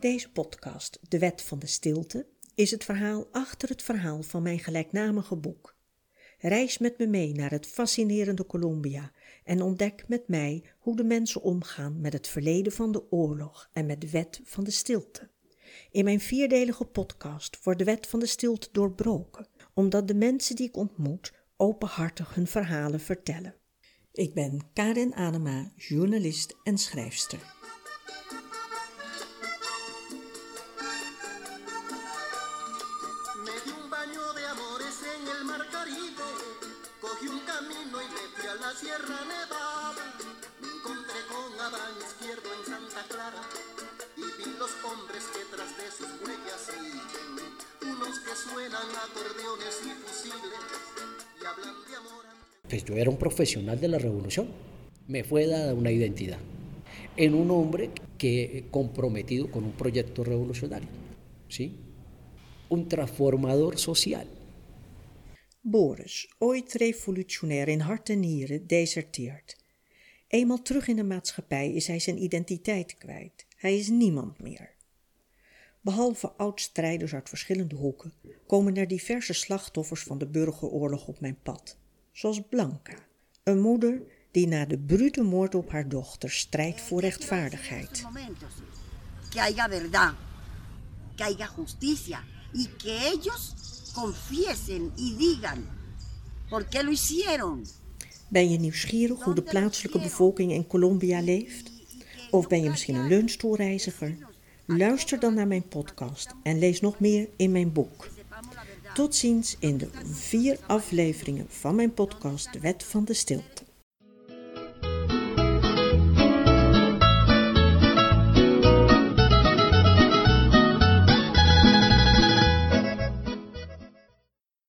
Deze podcast, De Wet van de Stilte, is het verhaal achter het verhaal van mijn gelijknamige boek. Reis met me mee naar het fascinerende Colombia en ontdek met mij hoe de mensen omgaan met het verleden van de oorlog en met de wet van de stilte. In mijn vierdelige podcast wordt de wet van de stilte doorbroken, omdat de mensen die ik ontmoet openhartig hun verhalen vertellen. Ik ben Karin Anema, journalist en schrijfster. Sierra Nevada me encontré con Adán izquierdo en Santa Clara y vi los hombres que tras de sus huellas siguen, unos que suenan acordeones y fusiles y hablan de amor. Pues yo era un profesional de la revolución, me fue dada una identidad en un hombre que comprometido con un proyecto revolucionario, ¿sí? Un transformador social. Boris, ooit revolutionair in hart en nieren, deserteert. Eenmaal terug in de maatschappij is hij zijn identiteit kwijt. Hij is niemand meer. Behalve oud-strijders uit verschillende hoeken komen er diverse slachtoffers van de burgeroorlog op mijn pad. Zoals Blanca, een moeder die na de brute moord op haar dochter strijdt voor rechtvaardigheid. Que haya verdad, que haya justicia y que ellos confiesen y digan por qué lo hicieron. Ben je nieuwsgierig hoe de plaatselijke bevolking in Colombia leeft? Of ben je misschien een leunstoelreiziger? Luister dan naar mijn podcast en lees nog meer in mijn boek. Tot ziens in de vier afleveringen van mijn podcast De Wet van de Stilte.